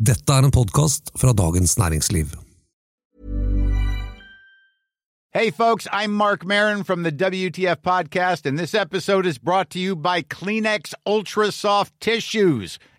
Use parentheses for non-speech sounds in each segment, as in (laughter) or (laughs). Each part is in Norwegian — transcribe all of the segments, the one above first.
Dette er en podkast fra Dagens Næringsliv. Hey, folks, I'm Mark Marin from the WTF Podcast, and this episode is brought to you by Kleenex Ultra Soft Tissues,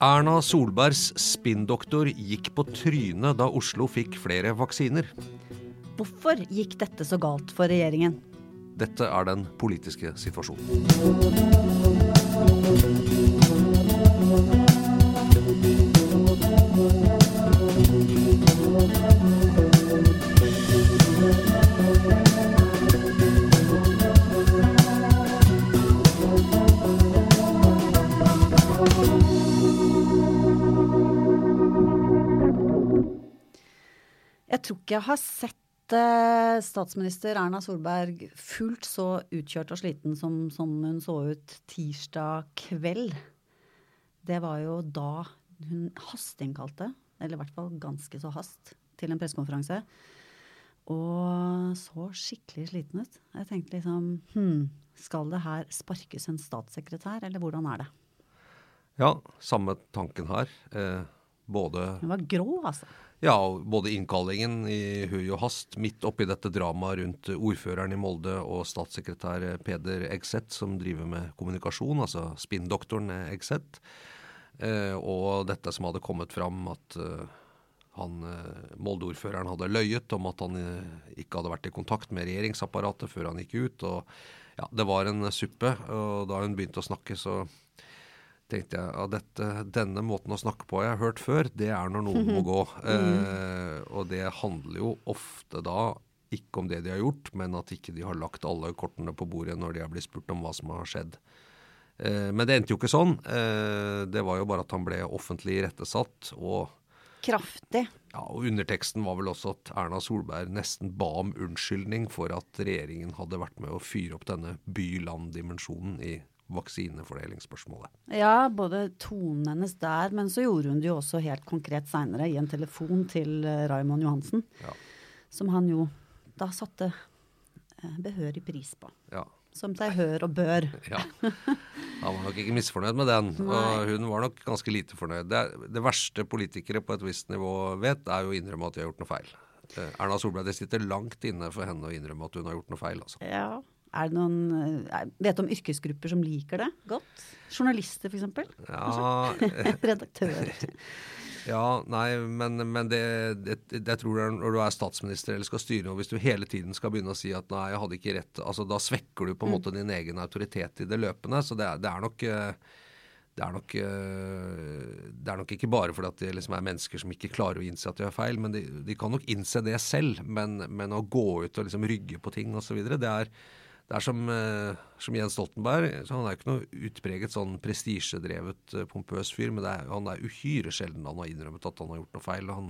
Erna Solbergs spinndoktor gikk på trynet da Oslo fikk flere vaksiner. Hvorfor gikk dette så galt for regjeringen? Dette er den politiske situasjonen. Jeg tror ikke jeg har sett eh, statsminister Erna Solberg fullt så utkjørt og sliten som, som hun så ut tirsdag kveld. Det var jo da hun hasteinnkalte, eller i hvert fall ganske så hast, til en pressekonferanse. Og så skikkelig sliten ut. Jeg tenkte liksom hm, skal det her sparkes en statssekretær, eller hvordan er det? Ja, samme tanken her. Eh, både Hun var grå, altså. Ja, både innkallingen i hui og hast, midt oppi dette dramaet rundt ordføreren i Molde og statssekretær Peder Egseth, som driver med kommunikasjon, altså spinndoktoren Egseth. Eh, og dette som hadde kommet fram, at eh, han, eh, Molde-ordføreren hadde løyet om at han ikke hadde vært i kontakt med regjeringsapparatet før han gikk ut. og ja, Det var en suppe, og da hun begynte å snakke, så tenkte jeg at dette, denne måten å snakke på jeg har hørt før, det er når noen må gå. Eh, og det handler jo ofte da ikke om det de har gjort, men at ikke de har lagt alle kortene på bordet når de har blitt spurt om hva som har skjedd. Eh, men det endte jo ikke sånn. Eh, det var jo bare at han ble offentlig irettesatt. Og, Kraftig. ja, og underteksten var vel også at Erna Solberg nesten ba om unnskyldning for at regjeringen hadde vært med å fyre opp denne by-land-dimensjonen i vaksinefordelingsspørsmålet. Ja, både tonen hennes der, men så gjorde hun det jo også helt konkret seinere i en telefon til eh, Raymond Johansen. Ja. Som han jo da satte eh, behørig pris på. Ja. Som seg hør og bør. (laughs) Ja. Han var nok ikke misfornøyd med den. Og hun var nok ganske lite fornøyd. Det, det verste politikere på et visst nivå vet, er jo å innrømme at de har gjort noe feil. Eh, Erna Solberg, det sitter langt inne for henne å innrømme at hun har gjort noe feil. Altså. Ja. Er det noen eh, Vet du om yrkesgrupper som liker det godt? Journalister, f.eks.? Ja, (laughs) Redaktører. (laughs) ja nei, men, men det, det, det tror er når du er statsminister eller skal styre noe, hvis du hele tiden skal begynne å si at nei, jeg hadde ikke rett, altså da svekker du på en måte din egen autoritet i det løpende. Så det det er nok eh, det er, nok, eh, det er nok ikke bare fordi at det liksom er mennesker som ikke klarer å innse at de har feil, men de, de kan nok innse det selv. Men, men å gå ut og liksom rygge på ting osv., det er det er som, eh, som Jens Stoltenberg. Han er jo ikke noe utpreget sånn prestisjedrevet, eh, pompøs fyr, men er, han er uhyre sjelden han har innrømmet at han har gjort noe feil. og han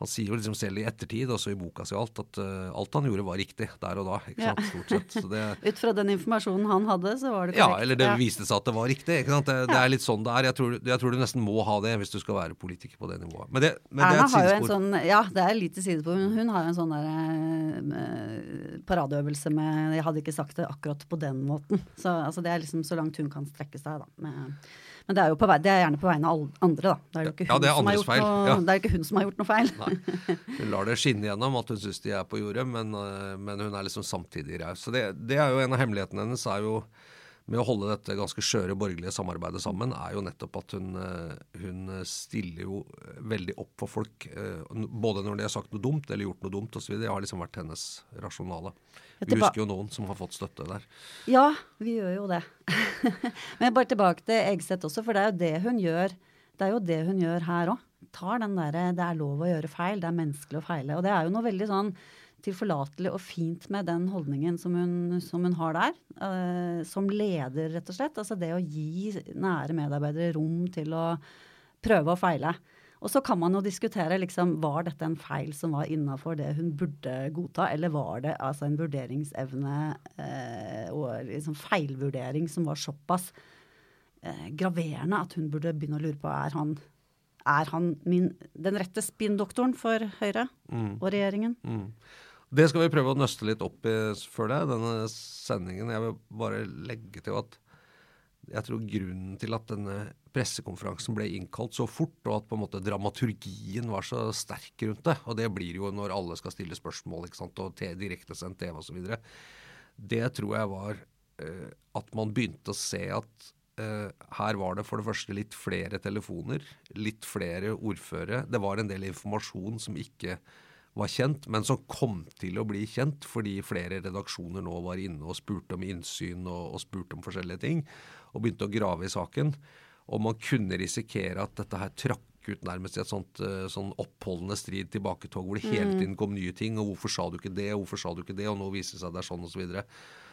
han sier jo liksom selv i ettertid, også i boka si alt, at uh, alt han gjorde var riktig der og da. ikke Ja. sant, stort sett. Så det, (laughs) Ut fra den informasjonen han hadde, så var det korrekt. ja, eller det Ja. viste seg at det var riktig. ikke sant? Det, det er litt sånn det er. Jeg tror, jeg tror du nesten må ha det hvis du skal være politiker på det nivået. Men det, men det er Erna sidespor. har jo en sånn, ja, det er litt til sidespor, men hun har jo en sånn der, eh, paradeøvelse med 'jeg hadde ikke sagt det akkurat på den måten'. Så altså, Det er liksom så langt hun kan strekke seg. da. Med, men det er jo på vei, det er gjerne på vegne av alle andre, da. Det er jo ikke Ja, hun, det er som, har gjort feil, noe, ja. det er ikke hun som har gjort noe feil. Nei. Hun lar det skinne gjennom at hun syns de er på jordet, men, øh, men hun er liksom samtidig raus. Så det, det er jo en av hemmelighetene hennes. er jo med å holde dette ganske skjøre borgerlige samarbeidet sammen, er jo nettopp at hun, hun stiller jo veldig opp for folk. Både når de har sagt noe dumt eller gjort noe dumt osv. Det har liksom vært hennes rasjonale. Vi husker jo noen som har fått støtte der. Ja, vi gjør jo det. (laughs) Men bare tilbake til Egseth også, for det er jo det hun gjør. Det er jo det hun gjør her òg. Tar den derre 'det er lov å gjøre feil', det er menneskelig å feile. Og det er jo noe veldig sånn tilforlatelig og fint med den holdningen som hun, som hun har der. Uh, som leder, rett og slett. Altså det å gi nære medarbeidere rom til å prøve å feile. Og så kan man jo diskutere liksom, var dette en feil som var innafor det hun burde godta, eller var det altså en vurderingsevne eh, og liksom feilvurdering som var såpass eh, graverende at hun burde begynne å lure på er han er han min, den rette spinndoktoren for Høyre mm. og regjeringen? Mm. Det skal vi prøve å nøste litt opp i før det, denne sendingen. Jeg vil bare legge til at jeg tror grunnen til at denne pressekonferansen ble innkalt så fort, og at på en måte dramaturgien var så sterk rundt det, og det blir jo når alle skal stille spørsmål ikke sant, og direktesendt TV osv., det tror jeg var uh, at man begynte å se at uh, her var det for det første litt flere telefoner, litt flere ordførere. Det var en del informasjon som ikke var kjent, men som kom til å bli kjent fordi flere redaksjoner nå var inne og spurte om innsyn og, og spurte om forskjellige ting og begynte å grave i saken. Og man kunne risikere at dette her trakk ut nærmest i et sånt uh, sånn oppholdende strid tilbaketog hvor det hele mm. tiden kom nye ting. Og hvorfor sa du ikke det, og hvorfor sa du ikke det, og nå viser det seg det er sånn, osv.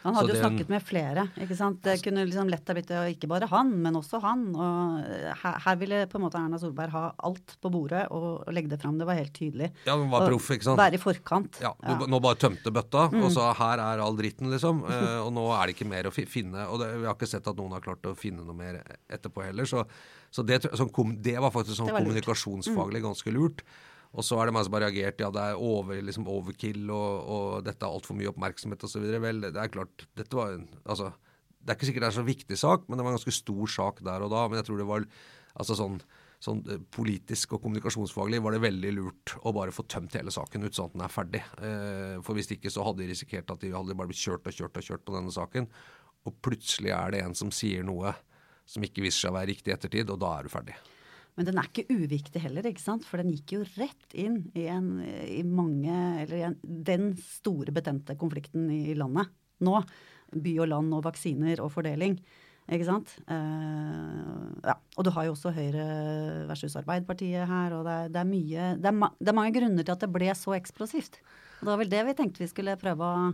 Han hadde jo snakket med flere. ikke sant? Det kunne liksom lett ha blitt ikke bare han, men også han. og Her, her ville på en måte Erna Solberg ha alt på bordet og, og legge det fram. Det var helt tydelig. Ja, hun var proff, ikke sant? Være i forkant. Ja, ja. Nå bare tømte bøtta, mm. og sa her er all dritten, liksom. Uh, (laughs) og nå er det ikke mer å finne. Og det, vi har ikke sett at noen har klart å finne noe mer etterpå heller. Så, så det, sånn, det, var faktisk sånn kommunikasjonsfaglig mm. ganske lurt. Og så er det meg som har reagert ja, det er over, liksom overkill og, og dette er altfor mye oppmerksomhet osv. Vel, det er klart, dette var altså, Det er ikke sikkert det er så viktig sak, men det var en ganske stor sak der og da. Men jeg tror det var altså sånn, sånn eh, politisk og kommunikasjonsfaglig var det veldig lurt å bare få tømt hele saken ut sånn at den er ferdig. Eh, for hvis ikke så hadde de risikert at de hadde bare blitt kjørt og kjørt og kjørt på denne saken. Og plutselig er det en som sier noe som ikke viser seg å være riktig i ettertid, og da er du ferdig. Men den er ikke uviktig heller, ikke sant? for den gikk jo rett inn i, en, i mange Eller i en, den store betente konflikten i landet nå. By og land og vaksiner og fordeling. Ikke sant? Uh, ja. Og du har jo også Høyre versus Arbeiderpartiet her. Og det er, det er mye det er, ma, det er mange grunner til at det ble så eksplosivt. Og det var vel det vi tenkte vi skulle prøve å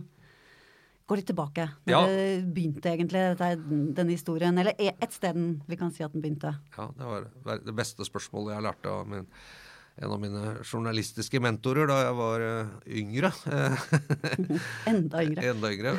gå litt tilbake. Når ja. det begynte egentlig, denne historien. Eller e, et sted vi kan si at den begynte. Ja, det var det beste spørsmålet jeg lærte av min, en av mine journalistiske mentorer da jeg var uh, yngre. (laughs) Enda yngre. (laughs) Enda yngre.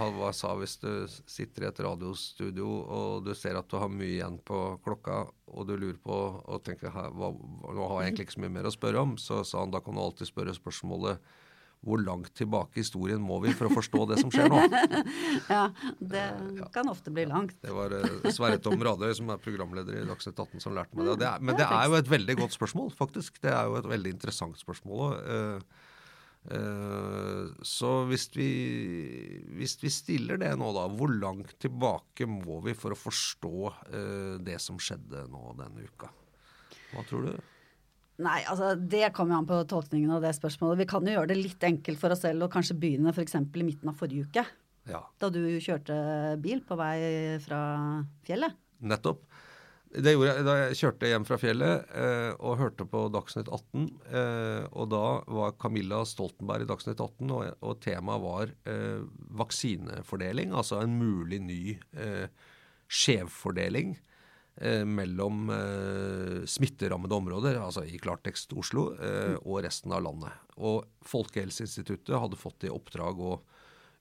Han han sa hvis du sitter i et radiostudio og du ser at du har mye igjen på klokka, og du lurer på og tenker hva, nå har jeg egentlig ikke så mye mer å spørre om, så sa han da kan du alltid spørre spørsmålet hvor langt tilbake i historien må vi for å forstå det som skjer nå? (laughs) ja, det kan ofte bli langt. Det var uh, Sverre Tom Radøy, som er programleder i Dagsnytt 18, som lærte meg det. det er, men det er jo et veldig godt spørsmål, faktisk. Det er jo et veldig interessant spørsmål. Uh, uh, så hvis vi, hvis vi, stiller det nå, da, hvor langt tilbake må vi for å forstå det som skjedde nå denne uka? Hva tror du? Nei, altså Det kommer an på tolkningen av det spørsmålet. Vi kan jo gjøre det litt enkelt for oss selv og kanskje begynne f.eks. i midten av forrige uke. Ja. Da du kjørte bil på vei fra fjellet. Nettopp. Det gjorde jeg da jeg kjørte hjem fra fjellet eh, og hørte på Dagsnytt 18. Eh, og da var Camilla Stoltenberg i Dagsnytt 18, og, og temaet var eh, vaksinefordeling. Altså en mulig ny eh, skjevfordeling mellom eh, smitterammede områder, altså i klartekst Oslo, eh, mm. og resten av landet. Og Folkehelseinstituttet hadde fått i oppdrag å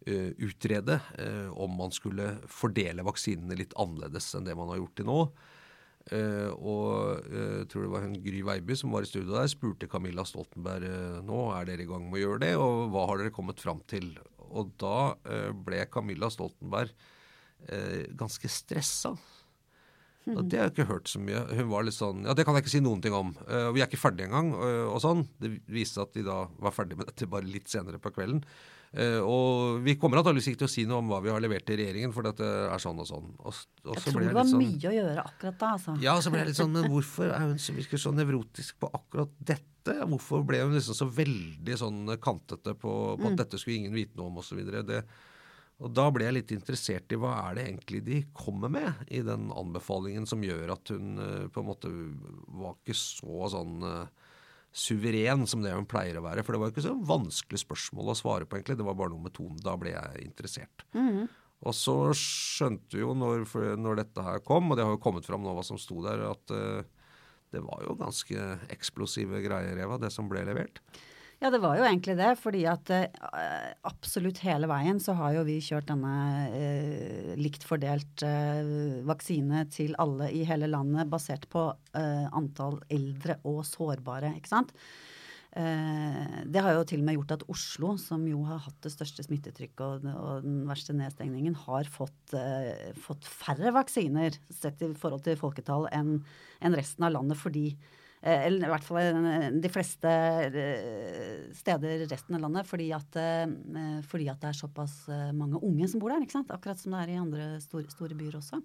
eh, utrede eh, om man skulle fordele vaksinene litt annerledes enn det man har gjort til nå. Uh, og uh, tror det var hun Gry Veiby som var i studio der, spurte Camilla Stoltenberg uh, nå er dere i gang med å gjøre det, og hva har dere kommet fram til? Og da ble Camilla Stoltenberg ganske stressa. Og det har jeg ikke hørt så mye. Hun var litt sånn Ja, det kan jeg ikke si noen ting om. Uh, vi er ikke ferdige engang, uh, og sånn. Det viste seg at de da var ferdige med dette bare litt senere på kvelden. Uh, og vi kommer antakeligvis ikke til å si noe om hva vi har levert til regjeringen, for dette er sånn og sånn. Og, og jeg tror det var sånn, mye å gjøre akkurat da, altså. Ja, så ble jeg litt sånn Men hvorfor er hun så virker så nevrotisk på akkurat dette? Hvorfor ble hun liksom så veldig sånn kantete på, på at mm. dette skulle ingen vite noe om, osv.? Det, og da ble jeg litt interessert i hva er det egentlig de kommer med i den anbefalingen som gjør at hun uh, på en måte var ikke så sånn uh, suveren som det hun pleier å være. For det var ikke så vanskelig spørsmål å svare på, egentlig. Det var bare noe med tonen. Da ble jeg interessert. Mm. Og så skjønte vi jo når, når, dette her kom, og det har jo kommet fram nå hva som sto der, at uh, det var jo ganske eksplosive greier, Eva, det som ble levert. Ja, det var jo egentlig det. fordi at uh, absolutt hele veien så har jo vi kjørt denne uh, likt fordelt uh, vaksine til alle i hele landet basert på antall eldre og sårbare, ikke sant. det har jo til og med gjort at Oslo, som jo har hatt det største smittetrykket og, og den verste nedstengningen, har fått, fått, færre vaksiner sett i forhold til folketall enn en resten av landet fordi Eh, eller i hvert fall eh, de fleste steder steder resten av landet, fordi at, fordi at, det er såpass mange unge som bor der. ikke sant? Akkurat som det er i andre store, store byer også.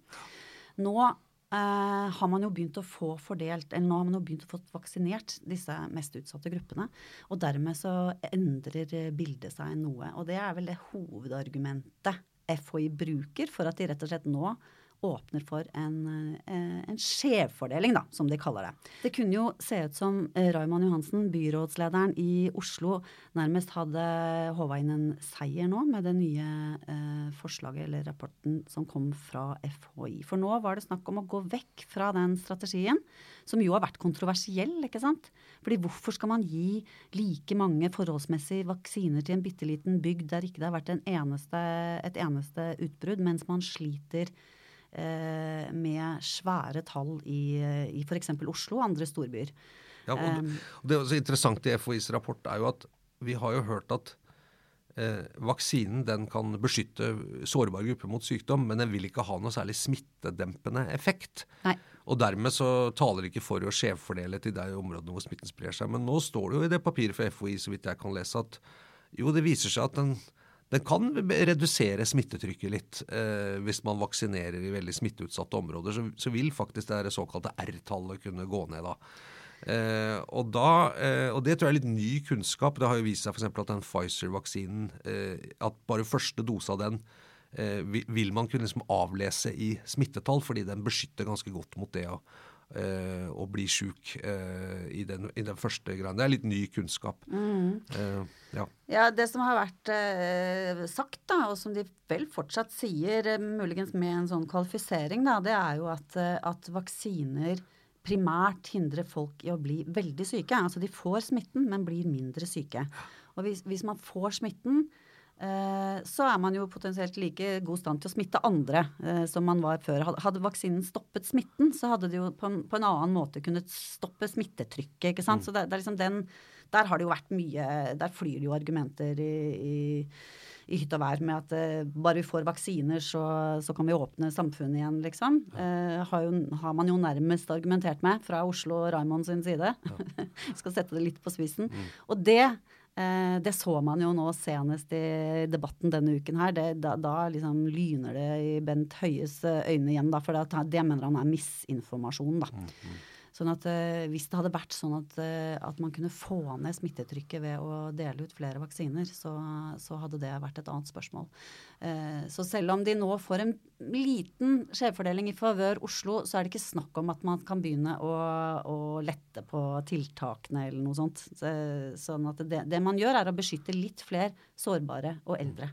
Nå eh, har man jo begynt å få fordelt, eller nå har man jo begynt å få vaksinert disse mest utsatte gruppene. Og dermed så endrer bildet seg noe. Og det er vel det hovedargumentet FHI bruker for at de rett og slett nå åpner for en, eh, en skjevfordeling, da, som de kaller det. Det kunne jo se ut som eh, Raymond Johansen, byrådslederen i Oslo, nærmest hadde håva inn en seier nå med det nye eh, forslaget eller rapporten som kom fra FHI. For nå var det snakk om å gå vekk fra den strategien, som jo har vært kontroversiell, ikke sant. Fordi hvorfor skal man gi like mange forholdsmessig vaksiner til en bitte liten bygd der ikke det har vært eneste, et eneste utbrudd, mens man sliter med svære tall i, i f.eks. Oslo og andre storbyer. Ja, og det er også interessant i FHIs rapport er jo at vi har jo hørt at eh, vaksinen den kan beskytte sårbare grupper mot sykdom, men den vil ikke ha noe særlig smittedempende effekt. Nei. Og dermed så taler det ikke for å skjevfordele til de områdene hvor smitten sprer seg. Men nå står det jo i det papiret for FHI så vidt jeg kan lese, at jo, det viser seg at den den kan redusere smittetrykket litt. Eh, hvis man vaksinerer i veldig smitteutsatte områder, så, så vil faktisk det såkalte R-tallet kunne gå ned da. Eh, og, da eh, og det tror jeg er litt ny kunnskap. Det har jo vist seg f.eks. at den Pfizer-vaksinen, eh, at bare første dose av den eh, vil man kunne liksom avlese i smittetall, fordi den beskytter ganske godt mot det. Og, eh, bli sjuk eh, i, den, i, den, første greia. Det er litt ny kunnskap. Mm. Eh, ja. ja. Det som har vært sagt, da, og som de vel fortsatt sier, muligens med en sånn kvalifisering, da, det er jo at, at vaksiner primært hindrer folk i å bli veldig syke. Altså de får smitten, men blir mindre syke. Og hvis, hvis man får smitten, så er man jo potensielt like god stand til å smitte andre eh, som man var før. Hadde vaksinen stoppet smitten, så hadde det jo på en, på en annen måte kunnet stoppe smittetrykket. ikke sant? Mm. Så det, det, er liksom den, Der har det jo vært mye Der flyr det jo argumenter i, i, i hytt og vær med at uh, bare vi får vaksiner, så, så, kan vi åpne samfunnet igjen, liksom. Uh, har, jo, har, man jo nærmest argumentert med fra Oslo og Raymond sin side. Ja. (laughs) Skal sette det litt på spissen. Mm. Og det Eh, det så man jo nå senest i debatten denne uken her. Det, da, da liksom lyner det i Bent Høies eh, øyne igjen, da, for det, det mener han er misinformasjon. da. Mm, mm. Sånn at uh, Hvis det hadde vært sånn at, uh, at, man kunne få ned smittetrykket ved å dele ut flere vaksiner, så, så hadde det vært et annet spørsmål. Uh, så selv om de nå får en liten skjevfordeling i favør Oslo, så er det ikke snakk om at man kan begynne å, å lette på tiltakene eller noe sånt. Så, sånn at det, det man gjør, er å beskytte litt flere sårbare og eldre.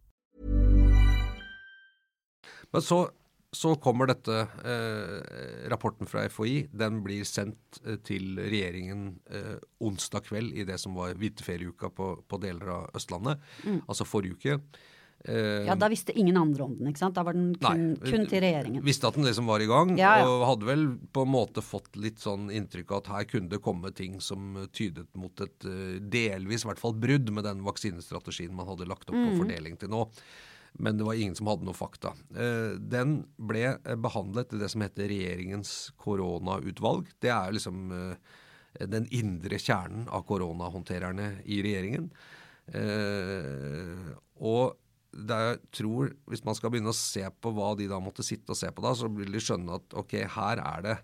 Men så så kommer dette eh, rapporten fra FHI. Den blir sendt eh, til regjeringen eh, onsdag kveld i det som var vinterferieuka på, på deler av Østlandet. Mm. Altså forrige uke. Eh, Ja, da visste ingen andre om den, ikke sant? Da var den kun, Nei, kun til regjeringen. Visste at den liksom var i gang, Ja, ja. og hadde vel på en måte fått litt sånn inntrykk av at her kunne det komme ting som tydet mot et eh, delvis, i hvert fall, brudd med den vaksinestrategien man hadde lagt opp Mm. på fordeling til nå. Men det var ingen som hadde noe fakta. Eh, Den ble eh, behandlet i det som heter regjeringens koronautvalg. Det er liksom eh, den indre kjernen av koronahåndtererne i regjeringen. Og jeg tror, hvis man skal begynne å se på hva de da måtte sitte og se på da, så vil de skjønne at ok, her er det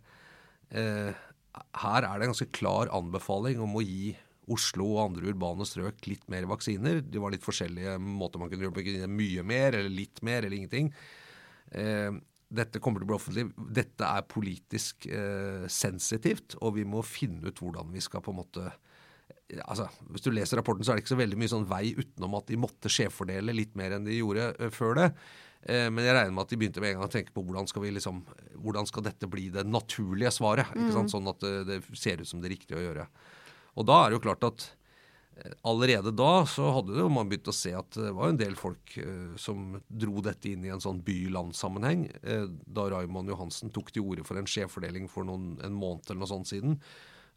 her er det en ganske klar anbefaling om å gi Oslo og andre urbane strøk litt mer vaksiner. Det var litt forskjellige måter man kunne gjøre. Mye mer, eller litt mer, eller ingenting. Eh, dette kommer til å bli offentlig. Dette er politisk eh, sensitivt, og vi må finne ut hvordan vi skal på en måte altså, Hvis du leser rapporten, så er det ikke så veldig mye sånn vei utenom at de måtte skjevfordele litt mer enn de gjorde eh, før det. Eh, men jeg regner med at de begynte med en gang å tenke på hvordan skal, vi liksom, hvordan skal dette bli det naturlige svaret. ikke sant? Sånn at det, det ser ut som det riktige å gjøre. Og da er det jo klart at eh, allerede da så hadde jo man begynt å se at det var en del folk eh, som dro dette inn i en sånn by-land-sammenheng. Eh, da Raymond Johansen tok til orde for en skjevfordeling for noen, en måned eller noe sånt siden,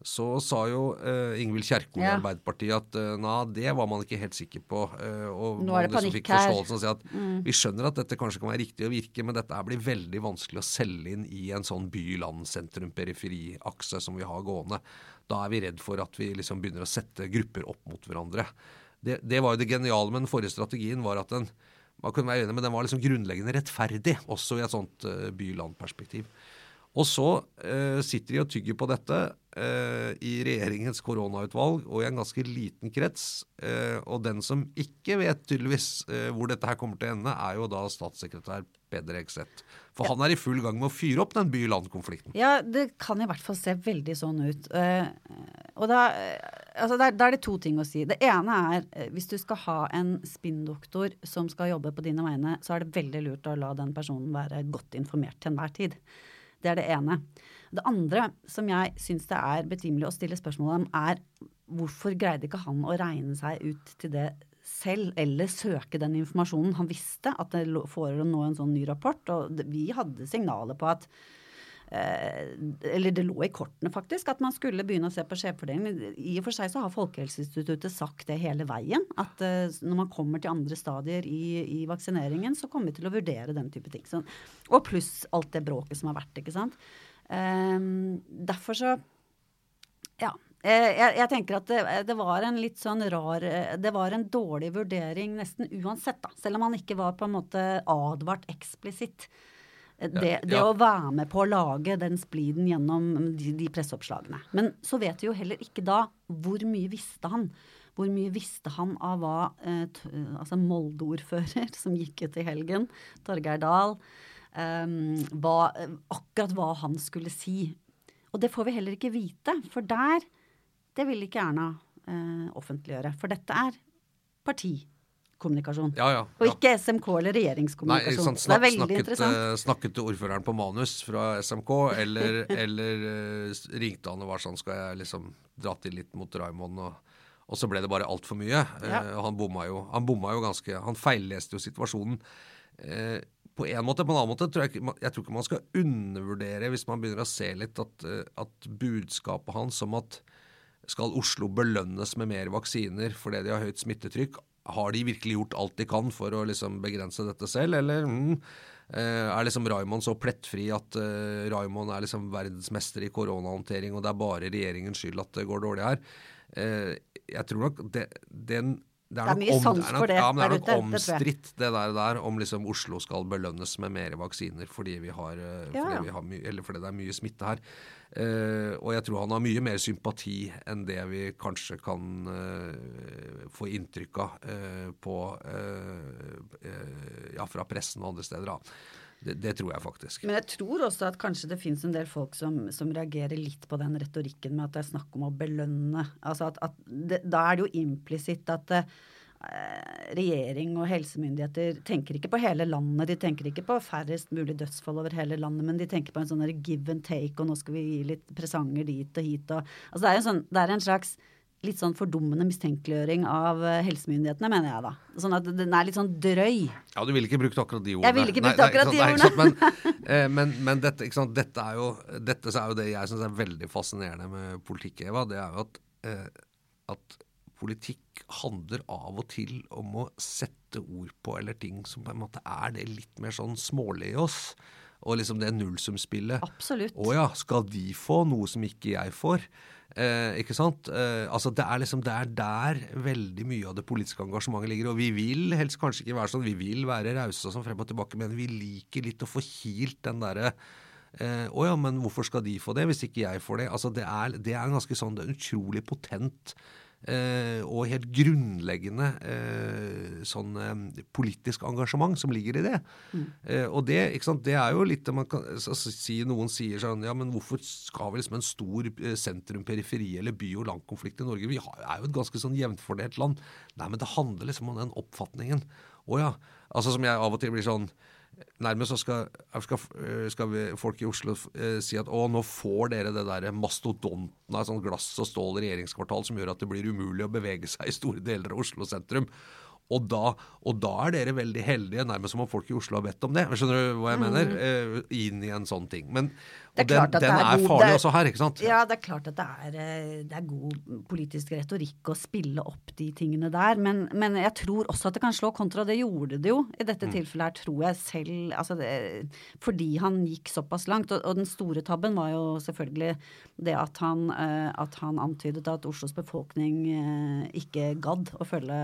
så sa jo eh, Ingvild Kjerkol i Ja. Arbeiderpartiet at eh, na, det var man ikke helt sikker på. Eh, og Nå er det liksom panikk fikk her. si at vi skjønner at dette kanskje kan være riktig å virke, men dette blir veldig vanskelig å selge inn i en sånn by-land-sentrum-periferi-akse som vi har gående. Da er vi redd for at vi liksom begynner å sette grupper opp mot hverandre. Det, det var jo det geniale med den forrige strategien, var at den man kunne være enig, men den var liksom grunnleggende rettferdig, også i et sånt uh, by-land-perspektiv. Og så eh, sitter de og tygger på dette eh, i regjeringens koronautvalg og i en ganske liten krets. Eh, og den som ikke vet tydeligvis eh, hvor dette her kommer til å ende, er jo da statssekretær Peder Ekseth. For han er i full gang med å fyre opp den by-land-konflikten. Ja, det kan i hvert fall se veldig sånn ut. Eh, og da, eh, altså der, da er det to ting å si. Det ene er eh, hvis du skal ha en spinndoktor som skal jobbe på dine vegne, så er det veldig lurt å la den personen være godt informert til enhver tid. Det er det ene. Det andre som jeg syns det er betimelig å stille spørsmål om, er hvorfor greide ikke han å regne seg ut til det selv, eller søke den informasjonen. Han visste at det lå- forelå nå en sånn ny rapport, og vi hadde signaler på at eh, eller det lå i kortene, faktisk, at man skulle begynne å se på skjevfordeling. I og for seg så har Folkehelseinstituttet sagt det hele veien. At eh, når man kommer til andre stadier i, i vaksineringen, så kommer vi til å vurdere den type ting. Så, og pluss alt det bråket som har vært, ikke sant. Ehm, derfor så ja. Eh, Jeg, jeg tenker at det, det var en litt sånn rar eh, Det var en dårlig vurdering nesten uansett, da. Selv om han ikke var på en måte advart eksplisitt. Eh, Det, det ja. å være med på å lage den spliden gjennom de, de presseoppslagene. Men så vet vi jo heller ikke da hvor mye visste han. Hvor mye visste han av hva eh, altså Molde-ordfører, (laughs) som gikk ut i helgen, Torgeir Dahl, eh, hva, akkurat hva han skulle si. Og det får vi heller ikke vite, for der Det vil ikke Erna uh, offentliggjøre. For dette er partikommunikasjon. Ja, ja, Og ikke SMK eller regjeringskommunikasjon. Nei, sant, snak, det er veldig snakket, interessant. Uh, snakket til ordføreren på manus fra SMK, eller, (laughs) eller uh, ringte han og var sånn Skal jeg liksom dra til litt mot Raymond? Og, og så ble det bare altfor mye. Ja. Uh, han bomma jo. Han bomma jo ganske Han feilleste jo situasjonen. Eh, på en måte, på en annen måte tror jeg, jeg tror ikke man skal undervurdere, hvis man begynner å se litt, at, eh, at budskapet hans om at skal Oslo belønnes med mer vaksiner fordi de har høyt smittetrykk? Har de virkelig gjort alt de kan for å liksom begrense dette selv, eller mm, eh, er liksom Raymond så plettfri at uh, Raymond er liksom verdensmester i koronahåndtering, og det er bare regjeringens skyld at det går dårlig her? Uh, jeg tror nok det, den det Det er mye sans er for det Ja, men det er nok det omstridt, det der, der om liksom Oslo skal belønnes med mer vaksiner fordi vi har, eh, Ja, fordi vi har my eller fordi det er mye smitte her. Uh, og jeg tror han har mye mer sympati enn det vi kanskje kan uh, få inntrykk av uh, på, ja, fra pressen og andre steder. Da. Det, det tror jeg faktisk. Men jeg tror også at kanskje det finnes en del folk som, som reagerer litt på den retorikken med at det er snakk om å belønne. Altså at, at det, da er det jo implisitt at, eh, regjering og helsemyndigheter tenker ikke på hele landet. De tenker ikke på færrest mulig dødsfall over hele landet, men de tenker på en sånn give and take, og nå skal vi gi litt presanger dit og hit og Altså det er, en sånn, det er en slags litt sånn fordummende mistenkeliggjøring av eh, helsemyndighetene, mener jeg da. Sånn at den er litt sånn drøy. Ja, du ville ikke brukt akkurat de ordene. Jeg ville ikke brukt akkurat de ordene. Men, eh, men, men dette, dette, er jo, dette er jo det jeg syns er veldig fascinerende med politikk, Eva. Det er jo at, eh, at politikk handler av og til om å sette ord på eller ting som på en måte er det litt mer sånn smålige i oss. Og liksom det nullsumspillet. Absolutt. Å ja, skal de få noe som ikke jeg får? Eh, ikke sant? Eh, altså det er liksom det er der veldig mye av det politiske engasjementet ligger. Og vi vil helst kanskje ikke være sånn, vi vil være rause og sånn frem og tilbake, men vi liker litt å få kilt den derre eh, å ja, men hvorfor skal de få det, hvis ikke jeg får det? Altså det er, det er ganske sånn, det er utrolig potent Eh, og helt grunnleggende eh, sånn eh, politisk engasjement som ligger i det. Mm. og det, det, er jo litt det man kan altså, si Noen sier sånn Ja, men hvorfor skal vi liksom en stor sentrum, periferi eller by- og landkonflikt i Norge? Vi har, er jo et ganske sånn jevnfordelt land. Nei, men det handler liksom om den oppfatningen. Å ja. Altså som jeg av og til blir sånn Nærmest så skal, skal, skal folk i Oslo eh, si at å, nå får dere det der mastodonten av sånn glass og stål regjeringskvartal som gjør at det blir umulig å bevege seg i store deler av Oslo sentrum. Og da, og da, er dere veldig heldige, nærmest som om folk i Oslo har bedt om det. Skjønner du hva jeg mener? Mm. Eh, inn i en sånn ting. Men og den, den er, er, farlig er, også her, ikke sant? Ja, det er klart at det er, eh, det er god politisk retorikk å spille opp de tingene der. Men, men, jeg tror også at det kan slå kontra. Det gjorde det jo i dette mm. tilfellet her, tror jeg selv. Altså det, fordi han gikk såpass langt. Og, og, den store tabben var jo selvfølgelig det at han, uh, at han antydet at Oslos befolkning uh, ikke gadd å følge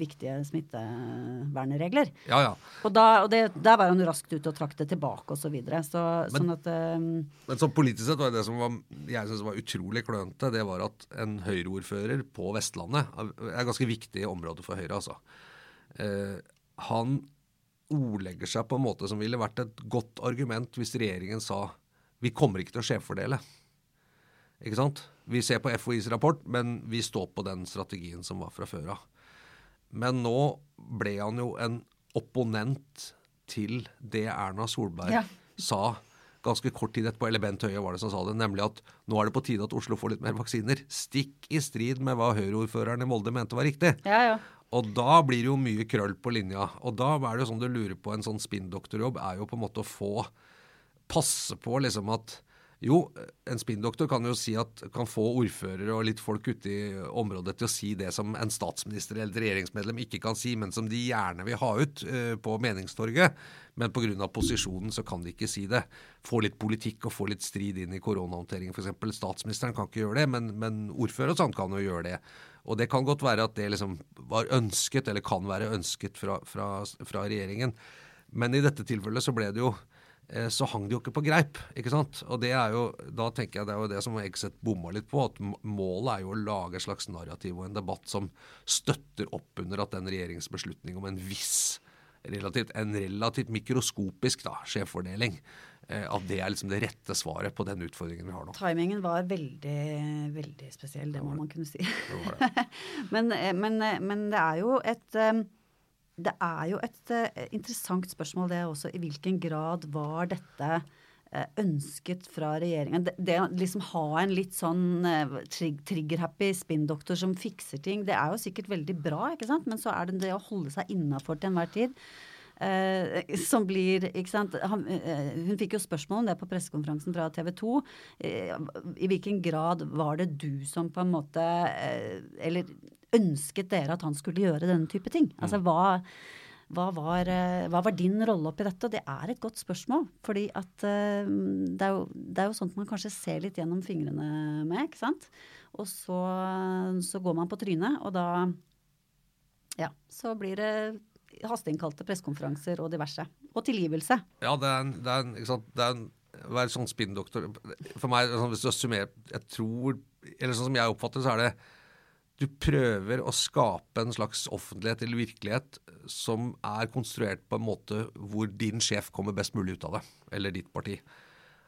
viktige smittevernregler. Ja, ja. Og, da, og det, der var han raskt ute og trakk det tilbake osv. Så videre. så, sånn at uh, men så politisk sett var det som var, jeg synes var utrolig klønete, det var at en Høyre-ordfører på Vestlandet er et ganske viktig område for Høyre, altså. Eh, han ordlegger seg på en måte som ville vært et godt argument hvis regjeringen sa vi kommer ikke til å skjevfordele. Ikke sant? Vi ser på FHIs rapport, men vi står på den strategien som var fra før av. Men nå ble han jo en opponent til det Erna Solberg ja. sa ganske kort tid etterpå, eller Bent Høie var det som sa det, nemlig at nå er det på tide at Oslo får litt mer vaksiner. Stikk i strid med hva Høyre-ordføreren i Molde mente var riktig. Ja, ja. Og da blir det jo mye krøll på linja. Og da er det jo sånn du lurer på en sånn spinndoktorjobb, er jo på en måte å få passe på liksom at jo, en spinndoktor kan jo si at kan få ordførere og litt folk ute i området til å si det som en statsminister eller et regjeringsmedlem ikke kan si, men som de gjerne vil ha ut uh, på meningstorget. Men pga. posisjonen så kan de ikke si det. Få litt politikk og få litt strid inn i koronahåndteringen f.eks. Statsministeren kan ikke gjøre det, men, men ordfører og sånn kan jo gjøre det. Og det kan godt være at det liksom var ønsket, eller kan være ønsket fra, fra, fra regjeringen. Men i dette tilfellet så ble det jo Eh, så hang det jo ikke på greip. ikke sant? Og det er jo, da tenker jeg det er jo det som Exit bomma litt på. at Målet er jo å lage et slags narrativ og en debatt som støtter opp under at den regjeringsbeslutning om en viss, relativt, en relativt mikroskopisk da, skjevfordeling, eh, at det er liksom det rette svaret på den utfordringen vi har nå. Timingen var veldig, veldig spesiell, det må man kunne si. (laughs) men, eh, men, men, det er jo et det er jo et uh, interessant spørsmål det også. I hvilken grad var dette uh, ønsket fra regjeringen? Det, det, å liksom ha en litt sånn uh, trigger-happy spinndoktor som fikser ting, det er jo sikkert veldig bra, ikke sant? Men så er det det å holde seg innafor til enhver tid. Uh, som blir ikke sant? Han, eh, hun fikk jo spørsmål om det på pressekonferansen fra TV 2. Eh, I hvilken grad var det du som på en måte Eller ønsket dere at han skulle gjøre denne type ting? Altså hva, hva, var, eh, hva var, din rolle oppi dette? Og det er et godt spørsmål. fordi at uh, det, er jo, det, er jo, sånt man kanskje ser litt gjennom fingrene med, ikke sant. Og så, så går man på trynet, og da Ja, så blir det hasteinnkalte pressekonferanser og diverse. Og tilgivelse. Ja, det er en, det er en, ikke sant? Det er en være sånn spinndoktor For meg, sånn, hvis du summerer Jeg tror Eller sånn som jeg oppfatter så er det du prøver å skape en slags offentlighet eller virkelighet som er konstruert på en måte hvor din sjef kommer best mulig ut av det, eller ditt parti.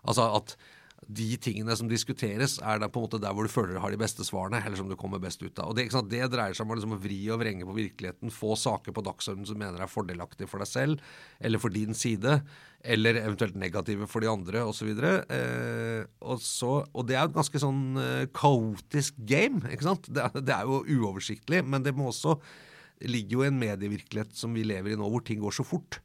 Altså at, de tingene som diskuteres, er da på en måte der hvor du føler du har de beste svarene, eller som du kommer best ut av. Og Det, det dreier seg om liksom å vri og vrenge på virkeligheten, få saker på dagsordenen som mener er fordelaktige for deg selv, eller for din side, eller eventuelt negative for de andre, osv. Eh, og, så, og det er et ganske sånn eh, kaotisk game, ikke sant. Det, det er jo uoversiktlig, men det må også ligger jo en medievirkelighet som vi lever i nå, hvor ting går så fort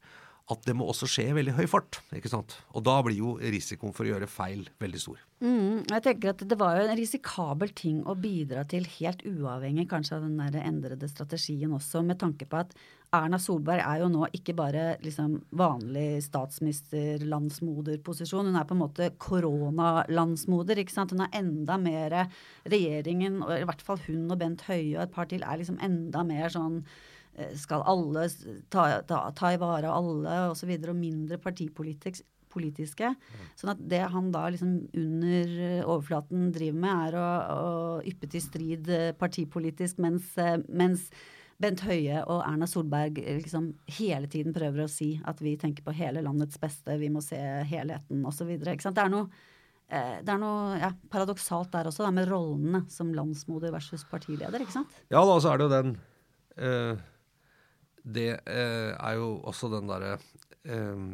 at det må også skje i veldig høy fart. ikke sant? Og da blir jo risikoen for å gjøre feil veldig stor. Mm, jeg tenker at Det var jo en risikabel ting å bidra til, helt uavhengig kanskje av den der endrede strategien også, med tanke på at Erna Solberg er jo nå ikke bare liksom vanlig statsminister-landsmoderposisjon, hun er på en måte koronalandsmoder. ikke sant? Hun er enda mer regjeringen, og i hvert fall hun og Bent Høie og et par til, er liksom enda mer sånn skal alle ta, ta, ta i vare av alle osv., og, så videre, og mindre partipolitiske. Mm. Sånn at det han da liksom under eh, overflaten driver med, er å, å yppe til strid eh, partipolitisk, mens, mens Bent Høie og Erna Solberg liksom hele tiden prøver å si at vi tenker på hele landets beste, vi må se helheten osv. Det er noe, det er noe ja, paradoksalt der også, da, med rollene som landsmoder versus partileder, ikke sant? Ja, da så er det jo den uh det eh, er jo også den derre eh,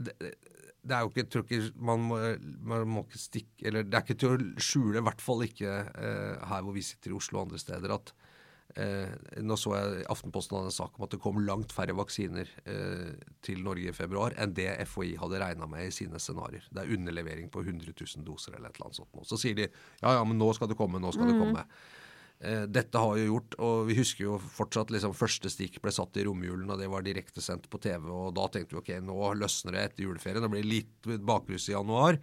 det, det, er jo ikke, tror ikke man må, man må, ikke stikke Eller det er ikke til å skjule, i hvert fall ikke eh, her hvor vi sitter i Oslo og andre steder, at eh, Nå så jeg Aftenposten hadde en sak om at det kom langt færre vaksiner eh, til Norge i februar enn det FHI hadde regna med i sine scenarioer. Det er underlevering på 100 000 doser eller et eller annet sånt. Så sier de ja ja, men nå skal det komme, nå skal mm. det komme. Eh, dette har jo gjort, og vi husker jo fortsatt liksom første stikk ble satt i romjulen, og det var direktesendt på TV. og Da tenkte vi ok, nå løsner det etter juleferien. Det blir litt bakrus i januar.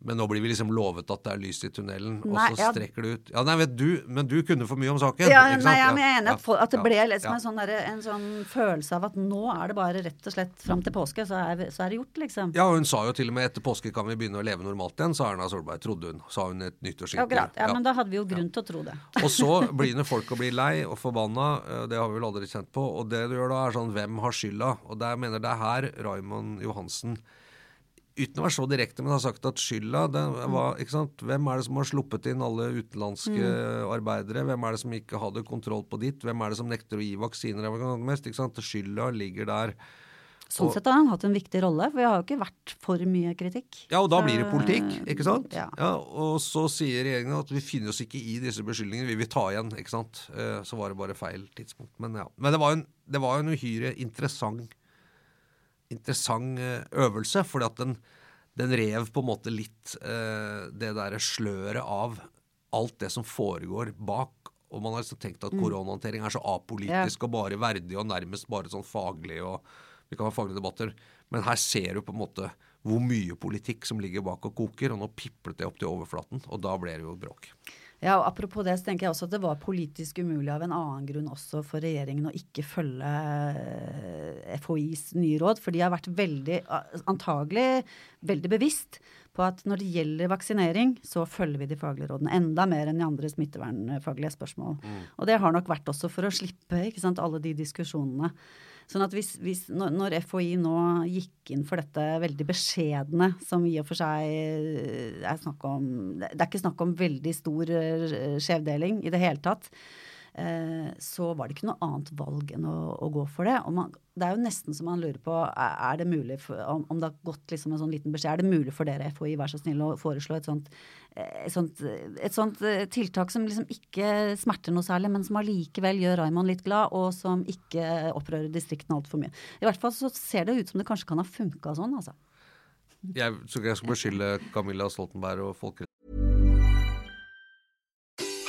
Men nå blir vi liksom lovet at det er lys i tunnelen, og så strekker det ut Ja, nei, vet du, men du kunne for mye om saken. Ja, nei, ja, men jeg er enig at, at det ble liksom en, sånn der, en, sånn følelse av at nå er det bare rett og slett fram til påske, så er, så er, det gjort, liksom. Ja, og hun sa jo til og med etter påske kan vi begynne å leve normalt igjen, sa Erna Solberg, trodde hun. Sa hun et nyttårsintervju. Ja, ja, men da hadde vi jo grunn til å tro det. og så (laughs) begynner folk å bli lei og forbanna, eh, det har vi vel aldri kjent på. Og det du gjør da, er sånn hvem har skylda? Og der mener det er her Raymond Johansen uten å være så direkte, men har sagt at skylda var ikke sant? Hvem er det som har sluppet inn alle utenlandske mm. arbeidere? Hvem er det som ikke hadde kontroll på ditt? Hvem er det som nekter å gi vaksiner? Mest, ikke sant? Skylda ligger der. Sånn og, sett har han hatt en viktig rolle, for jeg har jo ikke vært for mye kritikk. Ja, og da blir det politikk, ikke sant? Ja. ja og så sier regjeringen at vi finner oss ikke i disse beskyldningene, vi vil ta igjen, ikke sant. Eh, så var det bare feil tidspunkt. Men ja. Men det var en, det var en uhyre interessant interessant eh, øvelse, fordi at den, den, rev på en måte litt eh, det derre sløret av alt det som foregår bak. Og man har liksom tenkt at mm. koronahåndtering er så apolitisk ja. og bare verdig og nærmest bare sånn faglig og Vi kan ha faglige debatter. Men her ser du på en måte hvor mye politikk som ligger bak og koker, og nå piplet det opp til overflaten, og da ble det jo bråk. Ja, og Apropos det, så tenker jeg også at det var politisk umulig av en annen grunn også for regjeringen å ikke følge eh, FHIs nye råd. For de har vært veldig, antagelig veldig bevisst på at når det gjelder vaksinering, så følger vi de faglige rådene. Enda mer enn i andre smittevernfaglige spørsmål. Mm. Og det har nok vært også for å slippe sant, alle de diskusjonene. Sånn at hvis, hvis, når FHI nå gikk inn for dette veldig beskjedne, som i og for seg eh, er snakk om Det er ikke snakk om veldig stor eh, skjevdeling i det hele tatt. Eh, så var det ikke noe annet valg enn å, å gå for det. Man, det er jo nesten så man lurer på er det mulig for, om, om, det har gått liksom en sånn liten beskjed, er det mulig for dere FHI, vær så snill å foreslå et sånt, eh, et sånt, et sånt eh, tiltak som liksom ikke smerter noe særlig, men som allikevel gjør Raymond litt glad, og som ikke opprører distriktene altfor mye. I hvert fall så ser det ut som det kanskje kan ha funka sånn, altså. Jeg, så jeg skal beskylde Camilla Stoltenberg og folkehelsen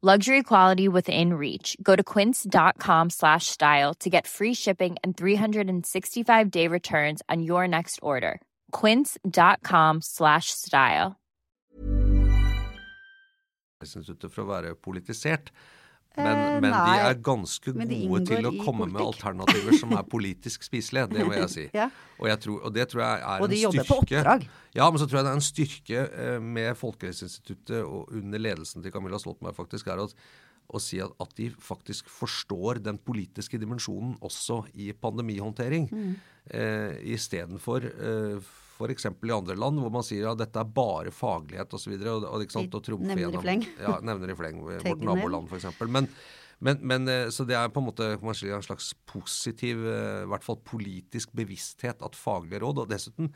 Luxury quality within reach. Go to quince.com slash style to get free shipping and 365 day returns on your next order. Quince.com slash style. Instituttet for å være politisert. Men, Eh, men de er ganske gode til å komme med alternativer som er (laughs) politisk spiselige, det må jeg si. Ja. Og, jeg tror, og det tror jeg er en styrke. Og de jobber jobber på oppdrag. Ja, men så tror jeg det er en styrke eh, med Folkehelseinstituttet og under ledelsen til Camilla Stoltenberg faktisk er at, å si at, at de faktisk forstår den politiske dimensjonen også i pandemihåndtering. Mm. Eh, Istedenfor eh, f.eks. i andre land hvor man sier at dette er bare faglighet osv. Og, og, og, sant, og trumfe nevner i gjennom- fleng. Ja, nevner i fleng. (laughs) Vårt naboland f.eks. Men, men, men, eh, så det er på en måte si, en slags positiv, eh, i hvert fall politisk bevissthet at faglige råd, og dessuten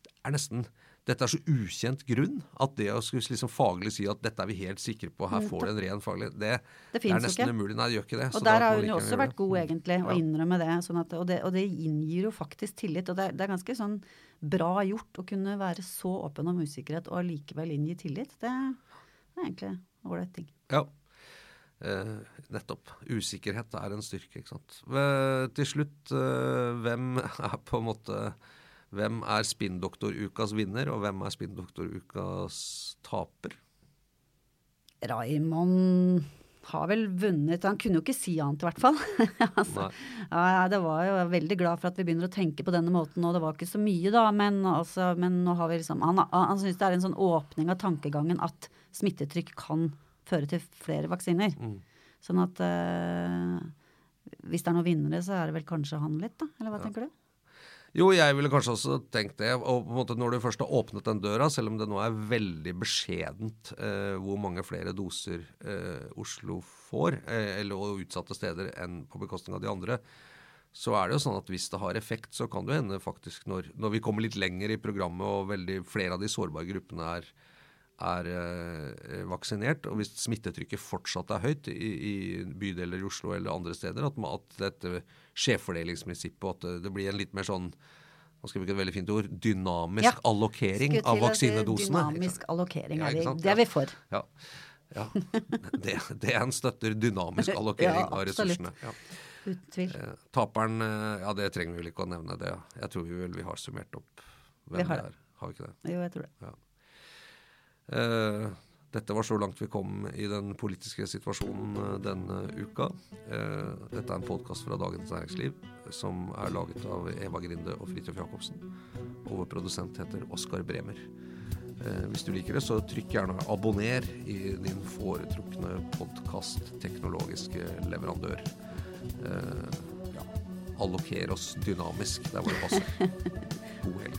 det er nesten dette er så ukjent grunn at det å skulle liksom faglig si at dette er vi helt sikre på, her får du en ren faglig Det, Mm, Det er nesten ikke. umulig. Nei, det gjør ikke det. Og så der har hun jo også vært god, egentlig, å Ja. innrømme det. Sånn at, og det. Og det inngir jo faktisk tillit. Og det er, det ganske sånn bra gjort å kunne være så åpen om usikkerhet og allikevel inngi tillit. Det, det er egentlig en ålreit ting. Ja. Eh, nettopp. Usikkerhet er en styrke, ikke sant. Ve- Til slutt, eh, hvem er på en måte Hvem er spinndoktorukas vinner, og hvem er spinndoktorukas taper? Raymond har vel vunnet Han kunne jo ikke si annet, i hvert fall. (laughs) altså, ja, det var jo veldig glad for at vi begynner å tenke på denne måten, og det var ikke så mye, da. Men, altså, men nå har vi liksom Han, han syns det er en sånn åpning av tankegangen at smittetrykk kan føre til flere vaksiner. Sånn at eh, hvis det er noen vinnere, så er det vel kanskje han litt, da? Eller hva tenker du? Jo, jeg ville kanskje også tenkt det. Og på en måte når du først har åpnet den døra, selv om det nå er veldig beskjedent eh, hvor mange flere doser eh, Oslo får, eh, eller og utsatte steder, enn på bekostning av de andre, så er det jo sånn at hvis det har effekt, så kan det hende faktisk når, når vi kommer litt lenger i programmet og veldig flere av de sårbare gruppene er, er eh, vaksinert, og hvis smittetrykket fortsatt er høyt i, i bydeler i Oslo eller andre steder, at, at dette skjevfordelingsprinsippet, og at det, blir en litt mer sånn nå skal vi bruke et veldig fint ord, dynamisk Ja. allokering av vaksinedosene. Dynamisk allokering Ja, er vi, sant? det er vi Ja. for. Ja. ja. (laughs) Det, det er en støtter dynamisk allokering Ja, av ressursene. Ja. Uten tvil. Eh, Taperen, eh, ja det trenger vi vel ikke å nevne det. Jeg tror vi vel vi har summert opp hvem Vi har det det. er. Har vi ikke det? Jo, jeg tror det. Eh, dette var så langt vi kom i den politiske situasjonen eh, denne uka. Eh, dette er en podkast fra Dagens Næringsliv som er laget av Eva Grinde og Fridtjof Jacobsen. Og vår produsent heter Oskar Bremer. Eh, hvis du liker det, så trykk gjerne abonner i din foretrukne podkast teknologiske leverandør. Eh, ja, alloker oss dynamisk der hvor det passer. (laughs) God helg.